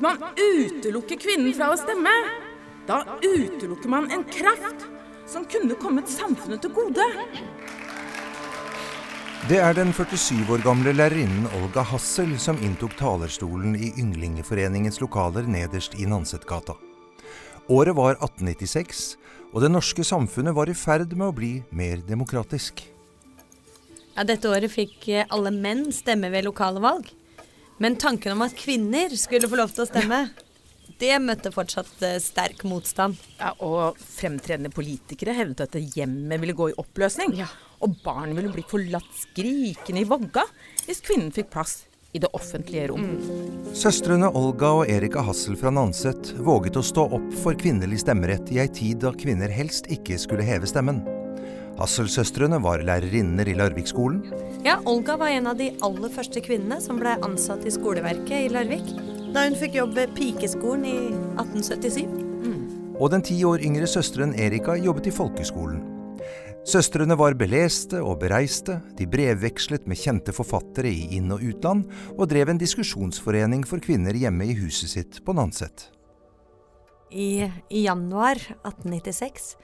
Hvis man utelukker kvinnen fra å stemme, da utelukker man en kraft som kunne kommet samfunnet til gode. Det er den 47 år gamle lærerinnen Olga Hassel som inntok talerstolen i Ynglingeforeningens lokaler nederst i Nansetgata. Året var 1896, og det norske samfunnet var i ferd med å bli mer demokratisk. Ja, dette året fikk alle menn stemme ved lokale valg. Men tanken om at kvinner skulle få lov til å stemme, det møtte fortsatt eh, sterk motstand. Ja, og fremtredende politikere hevdet at hjemmet ville gå i oppløsning. Ja. Og barn ville bli forlatt skrikende i vogga hvis kvinnen fikk plass i det offentlige rom. Søstrene Olga og Erika Hassel fra Nanset våget å stå opp for kvinnelig stemmerett i ei tid da kvinner helst ikke skulle heve stemmen. Hassel-søstrene var lærerinner i Larvik-skolen. Ja, Olga var en av de aller første kvinnene som ble ansatt i skoleverket i Larvik. Da hun fikk jobb ved Pikeskolen i 1877. Og den ti år yngre søsteren Erika jobbet i folkeskolen. Søstrene var beleste og bereiste, de brevvekslet med kjente forfattere i inn- og utland, og drev en diskusjonsforening for kvinner hjemme i huset sitt på Nanset. I, I januar 1896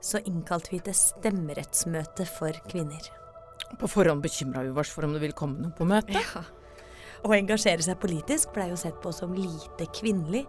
så innkalte vi til stemmerettsmøte for kvinner. På forhånd bekymra vi oss for om det ville komme noe på møtet. Ja. Å engasjere seg politisk blei jo sett på som lite kvinnelig.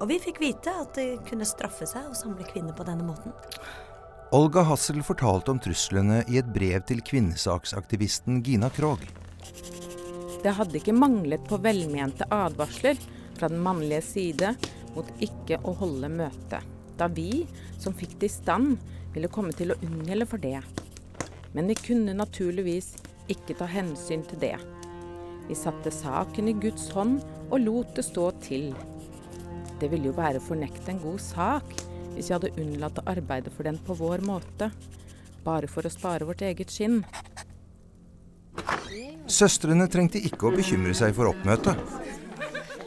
Og vi fikk vite at det kunne straffe seg å samle kvinner på denne måten. Olga Hassel fortalte om truslene i et brev til kvinnesaksaktivisten Gina Krogh. Det hadde ikke manglet på velmente advarsler fra den mannlige side mot ikke å holde møte, da vi, som fikk det i stand, ville komme til å unngjelde for det. Men vi kunne naturligvis ikke ta hensyn til det. Vi satte saken i Guds hånd og lot det stå til. Det ville jo være å fornekte en god sak hvis vi hadde unnlatt å arbeide for den på vår måte, bare for å spare vårt eget skinn. Søstrene trengte ikke å bekymre seg for oppmøtet.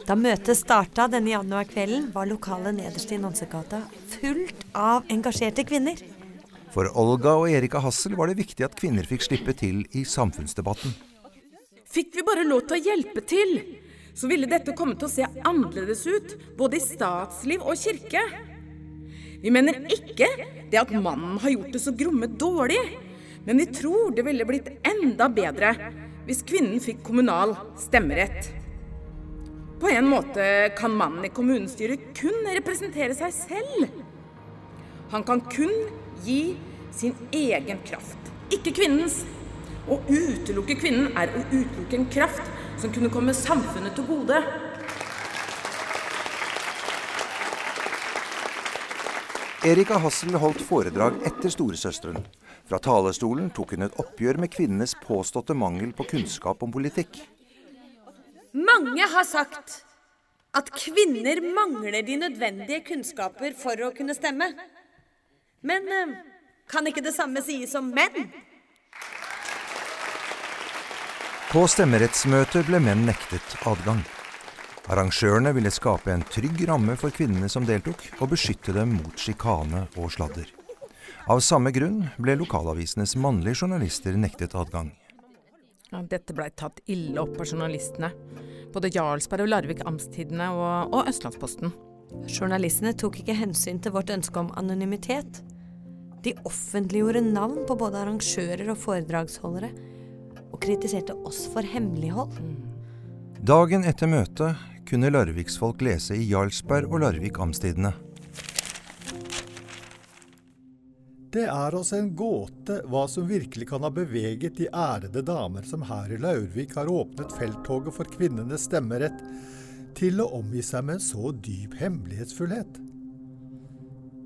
Da møtet starta denne januarkvelden, var lokalet nederst i Nansekgata fullt av engasjerte kvinner. For Olga og Erika Hassel var det viktig at kvinner fikk slippe til i samfunnsdebatten. Fikk vi bare lov til å hjelpe til, så ville dette komme til å se annerledes ut, både i statsliv og kirke. Vi mener ikke det at mannen har gjort det så gromme dårlig, men vi tror det ville blitt enda bedre hvis kvinnen fikk kommunal stemmerett. På en måte kan mannen i kommunestyret kun representere seg selv. Han kan kun gi sin egen kraft, ikke kvinnens. Å utelukke kvinnen er å utelukke en kraft som kunne komme samfunnet til gode. Erika Hassel holdt foredrag etter storesøsteren. Fra talerstolen tok hun et oppgjør med kvinnenes påståtte mangel på kunnskap om politikk. Mange har sagt at kvinner mangler de nødvendige kunnskaper for å kunne stemme. Men eh, kan ikke det samme sies om menn? På stemmerettsmøtet ble menn nektet adgang. Arrangørene ville skape en trygg ramme for kvinnene som deltok, og beskytte dem mot sjikane og sladder. Av samme grunn ble lokalavisenes mannlige journalister nektet adgang. Ja, dette blei tatt ille opp av journalistene. Både Jarlsberg og Larvik Amstidene og, og Østlandsposten. Journalistene tok ikke hensyn til vårt ønske om anonymitet. De offentliggjorde navn på både arrangører og foredragsholdere, og kritiserte oss for hemmelighold. Dagen etter møtet kunne larviksfolk lese i Jarlsberg og Larvik Amtstidene. Det er oss en gåte hva som virkelig kan ha beveget de ærede damer som her i Laurvik har åpnet felttoget for kvinnenes stemmerett, til å omgi seg med en så dyp hemmelighetsfullhet.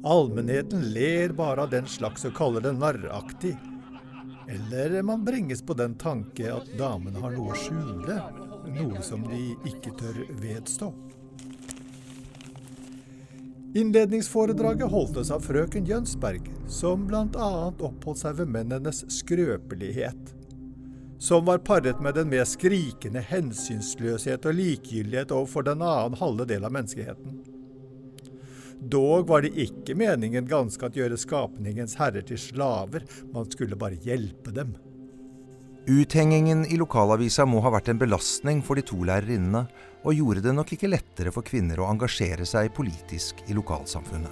Allmennheten ler bare av den slags og kaller det narraktig. Eller man bringes på den tanke at damene har noe å skjule, noe som de ikke tør vedstå. Innledningsforedraget holdtes av frøken Jønsberg, som bl.a. oppholdt seg ved mennenes skrøpelighet. Som var paret med den mer skrikende hensynsløshet og likegyldighet overfor den annen halve del av menneskeheten. Dog var det ikke meningen ganske at gjøre skapningens herrer til slaver, man skulle bare hjelpe dem. Uthengingen i lokalavisa må ha vært en belastning for de to lærerinnene, og gjorde det nok ikke lettere for kvinner å engasjere seg politisk i lokalsamfunnet.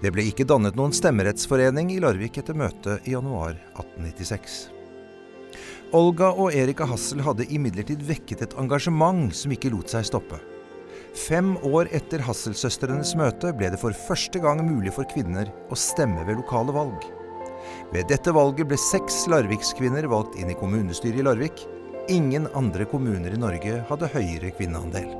Det ble ikke dannet noen stemmerettsforening i Larvik etter møtet i januar 1896. Olga og Erika Hassel hadde imidlertid vekket et engasjement som ikke lot seg stoppe. Fem år etter Hasselsøstrenes møte ble det for første gang mulig for kvinner å stemme ved lokale valg. Ved dette valget ble seks larvikskvinner valgt inn i kommunestyret i Larvik. Ingen andre kommuner i Norge hadde høyere kvinneandel.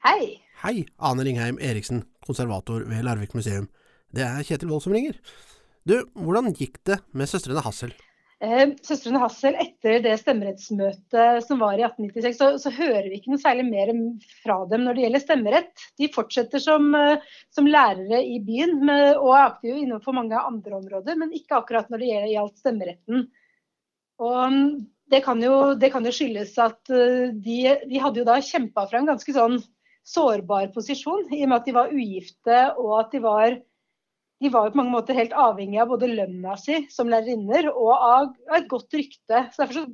Hei. Hei, Ane Ringheim Eriksen, konservator ved Larvik museum. Det er Kjetil Wold som ringer. Du, hvordan gikk det med søstrene Hassel? Eh, søstrene Hassel, etter det stemmerettsmøtet som var i 1896, så, så, hører vi ikke noe særlig mer fra dem når det gjelder stemmerett. De fortsetter som, eh, som lærere i byen med, og er aktive innenfor mange andre områder, men ikke akkurat når det gjaldt stemmeretten. Og mm, det kan jo, det kan jo skyldes at eh, de, de hadde jo da kjempa fra en ganske sånn sårbar posisjon, i og med at de var ugifte og at de var de var på mange måter helt avhengig av både lønna si som lærerinner og av et godt rykte. Så Derfor så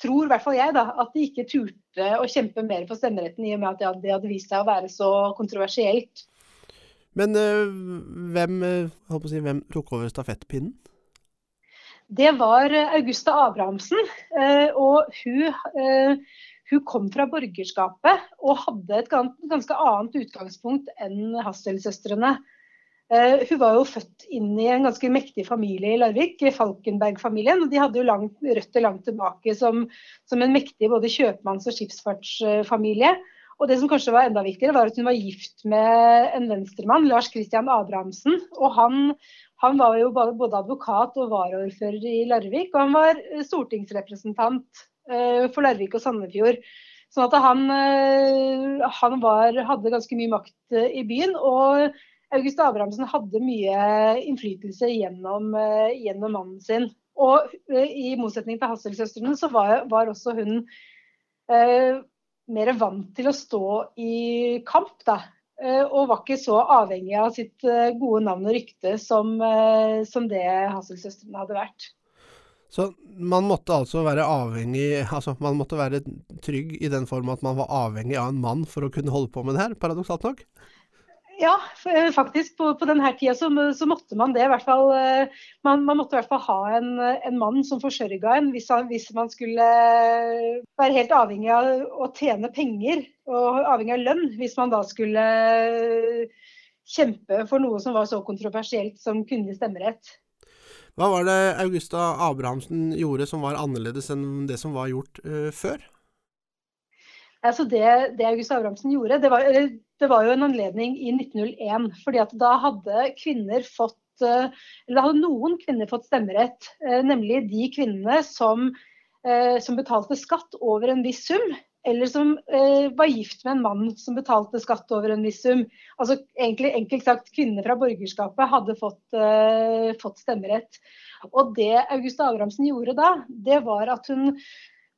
tror i hvert fall jeg da, at de ikke turte å kjempe mer for stemmeretten, i og med at det hadde vist seg å være så kontroversielt. Men øh, hvem, øh, si, hvem tok over stafettpinnen? Det var Augusta Abrahamsen. Øh, og hun hun kom fra borgerskapet og hadde et ganske annet utgangspunkt enn Hassel-søstrene. Uh, hun var jo født inn i en ganske mektig familie i Larvik, Falkenberg-familien. og De hadde jo langt, røtter langt tilbake som, som, en mektig både kjøpmanns- og skipsfartsfamilie. Og det som kanskje var enda viktigere, var at hun var gift med en venstremann, Lars Christian Abrahamsen. Og han, han var jo både advokat og varaordfører i Larvik, og han var stortingsrepresentant Eh, for Larvik og Sandefjord. Sånn at han, eh, han var, hadde ganske mye makt eh, i byen. Og August Abrahamsen hadde mye innflytelse gjennom, gjennom mannen sin. Og i motsetning til Hassel-søstrene, så var, var, også hun eh, mer vant til å stå i kamp, da. og var ikke så avhengig av sitt gode navn og rykte som, som det Hassel-søstrene hadde vært. Så man måtte altså være avhengig Altså, man måtte være trygg i den form at man var avhengig av en mann for å kunne holde på med det her, paradoksalt nok? Ja, eh, faktisk. På, på denne tida så, så, måtte man det. i hvert fall, eh, man, man måtte i hvert fall ha en, en mann som forsørga en, hvis, hvis, man skulle være helt avhengig av å tjene penger og avhengig av lønn. Hvis man da skulle kjempe for noe som var så kontroversielt som kvinnelig stemmerett. Hva var det Augusta Abrahamsen gjorde som var annerledes enn det som var gjort uh, før? Altså det, det August Abrahamsen gjorde, det var, det var, jo en anledning i 1901. fordi at da hadde kvinner fått eh, eller hadde noen kvinner fått stemmerett. Eh, nemlig de kvinnene som, som betalte skatt over en viss sum eller som eh, var gift med en mann som betalte skatt over en viss sum. Altså egentlig Enkelt sagt, kvinner fra borgerskapet hadde fått, eh, fått stemmerett. Og det Augusta Abrahamsen gjorde da, det var at hun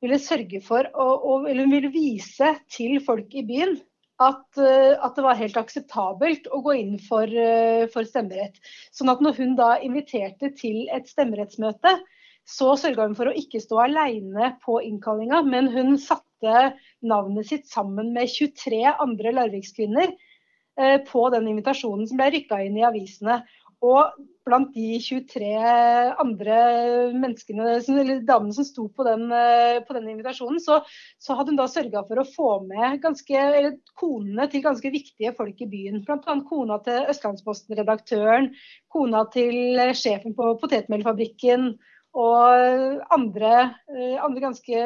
ville sørge for og, hun ville vise til folk i byen at, uh, at, det var helt akseptabelt å gå inn for, uh, for, stemmerett. Sånn at når hun da inviterte til et stemmerettsmøte, så sørga hun for å ikke stå alene på innkallinga, men hun satte navnet sitt sammen med 23 andre Larvikskvinner eh, på den invitasjonen som ble rykka inn i avisene. Og blant de 23 andre menneskene, eller damene som sto på den, eh, på den invitasjonen, så, så, hadde hun da sørga for å få med ganske, konene til ganske viktige folk i byen. Bl.a. kona til Østlandsposten-redaktøren, kona til sjefen på potetmelfabrikken og andre, eh, andre ganske,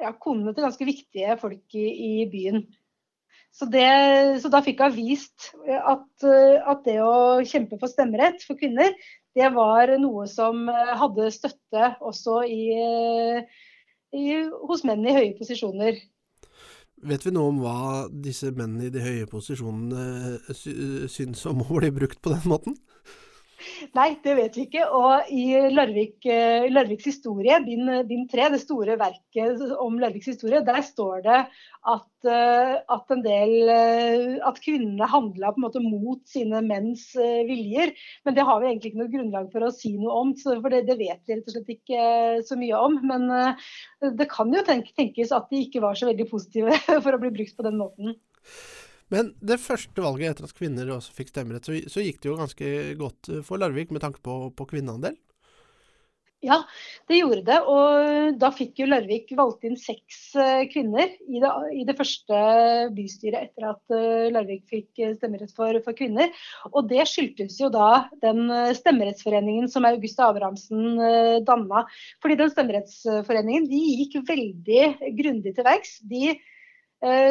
ja, konene til ganske viktige folk i, i byen. Så, det, så, da fikk hun vist at, at, det å kjempe for stemmerett for kvinner, det var noe som hadde støtte også i, i, hos menn i høye posisjoner. Vet vi noe om hva disse mennene i de høye posisjonene syns om å bli brukt på den måten? Nei, det vet vi ikke. Og i Larvik, eh, Larviks historie, bind, 3, det store verket om Larviks historie, der står det at, eh, at en del eh, At kvinnene handla på en måte mot sine menns viljer. Men det har vi egentlig ikke noe grunnlag for å si noe om, for det, det vet vi rett og slett ikke så mye om. Men det kan jo tenkes at de ikke var så veldig positive for å bli brukt på den måten. Men det første valget etter at kvinner også fikk stemmerett, så, så gikk det jo ganske godt eh, for Larvik med tanke på, på kvinneandel? Ja, det gjorde det. Og da fikk jo Larvik valgt inn seks eh, kvinner i det, i det første bystyret etter at eh, Larvik fikk stemmerett for, for, kvinner. Og det skyldtes jo da den stemmerettsforeningen som Augusta Abrahamsen danna. Fordi den stemmerettsforeningen de gikk veldig grundig til verks. De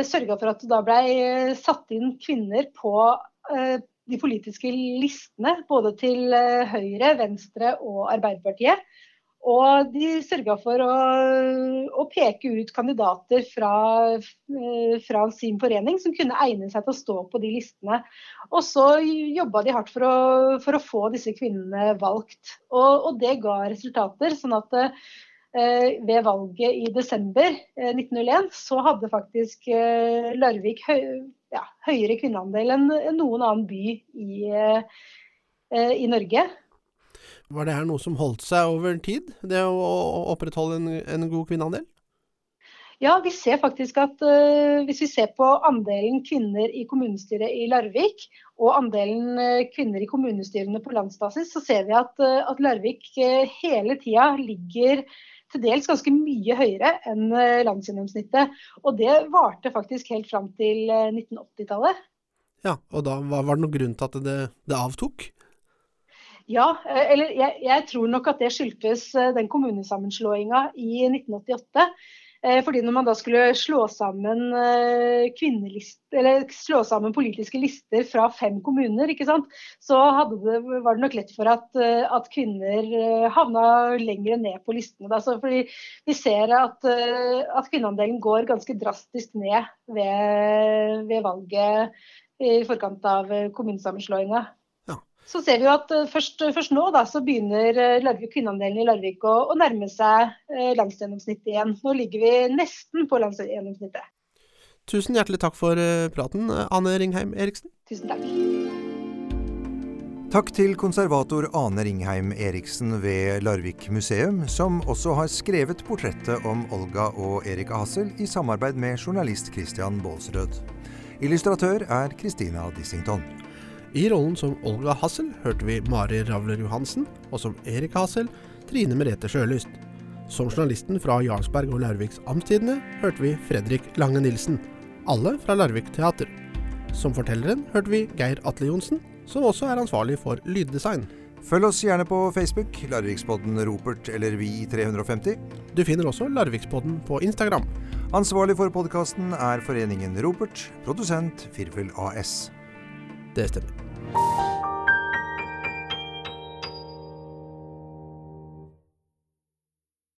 sørga for at det da ble eh, satt inn kvinner på eh, de politiske listene, både til eh, Høyre, Venstre og Arbeiderpartiet. Og de sørga for å, å, peke ut kandidater fra, eh, fra, sin forening som kunne egne seg til å stå på de listene. Og så jobba de hardt for å, for å, få disse kvinnene valgt. Og, og det ga resultater. sånn at Eh, ved valget i desember 1901 eh, så hadde faktisk eh, Larvik høy, ja, høyere kvinneandel enn noen annen by i, i, Norge. Var det her noe som holdt seg over tid, det å opprettholde en, en god kvinneandel? Ja, vi ser faktisk at uh, hvis vi ser på andelen kvinner i kommunestyret i Larvik og andelen uh, kvinner i kommunestyrene på landsbasis, så ser vi at, uh, at Larvik hele tida ligger til dels ganske mye høyere enn eh, landsgjennomsnittet. Og det varte faktisk helt fram til 1980-tallet. Eh, ja, og da var det noen grunn til at det, det avtok? Ja, eh, eller jeg, jeg, tror nok at det skyldtes den kommunesammenslåinga i 1988. Eh, fordi når man da skulle slå sammen, eh, slå sammen politiske lister fra fem kommuner, så det, var det nok lett for at, eh, at kvinner havna lenger ned på listene. Da. Fordi vi ser at, at kvinneandelen går ganske drastisk ned ved, ved valget i forkant av kommunesammenslåinga. Så ser vi jo at eh, først, først nå da, så begynner eh, Larvik, kvinneandelen i Larvik å, å nærme seg eh, landsgjennomsnittet igjen. Nå ligger vi nesten på landsgjennomsnittet. Tusen hjertelig takk for praten, Ane Ringheim Eriksen. Tusen takk. Takk til konservator Ane Ringheim Eriksen ved Larvik museum, som også har skrevet portrettet om Olga og Erika Hassel i samarbeid med journalist Christian Baalsrød. Illustratør er Christina Dissington. I rollen som Olga Hassel hørte vi Mari Ravler Johansen, og som Erik Hassel Trine Merete Sjølyst. Som journalisten fra Jarlsberg og Larviks Amtstidene hørte vi Fredrik Lange Nilsen, alle fra Larvik Teater. Som fortelleren hørte vi Geir Atle Johnsen, som også er ansvarlig for lyddesign. Følg oss gjerne på Facebook, Larvikspodden Ropert eller Vi350. Du finner også Larvikspodden på Instagram. Ansvarlig for podkasten er foreningen Ropert, produsent Firfel AS. Det stemmer. Bye.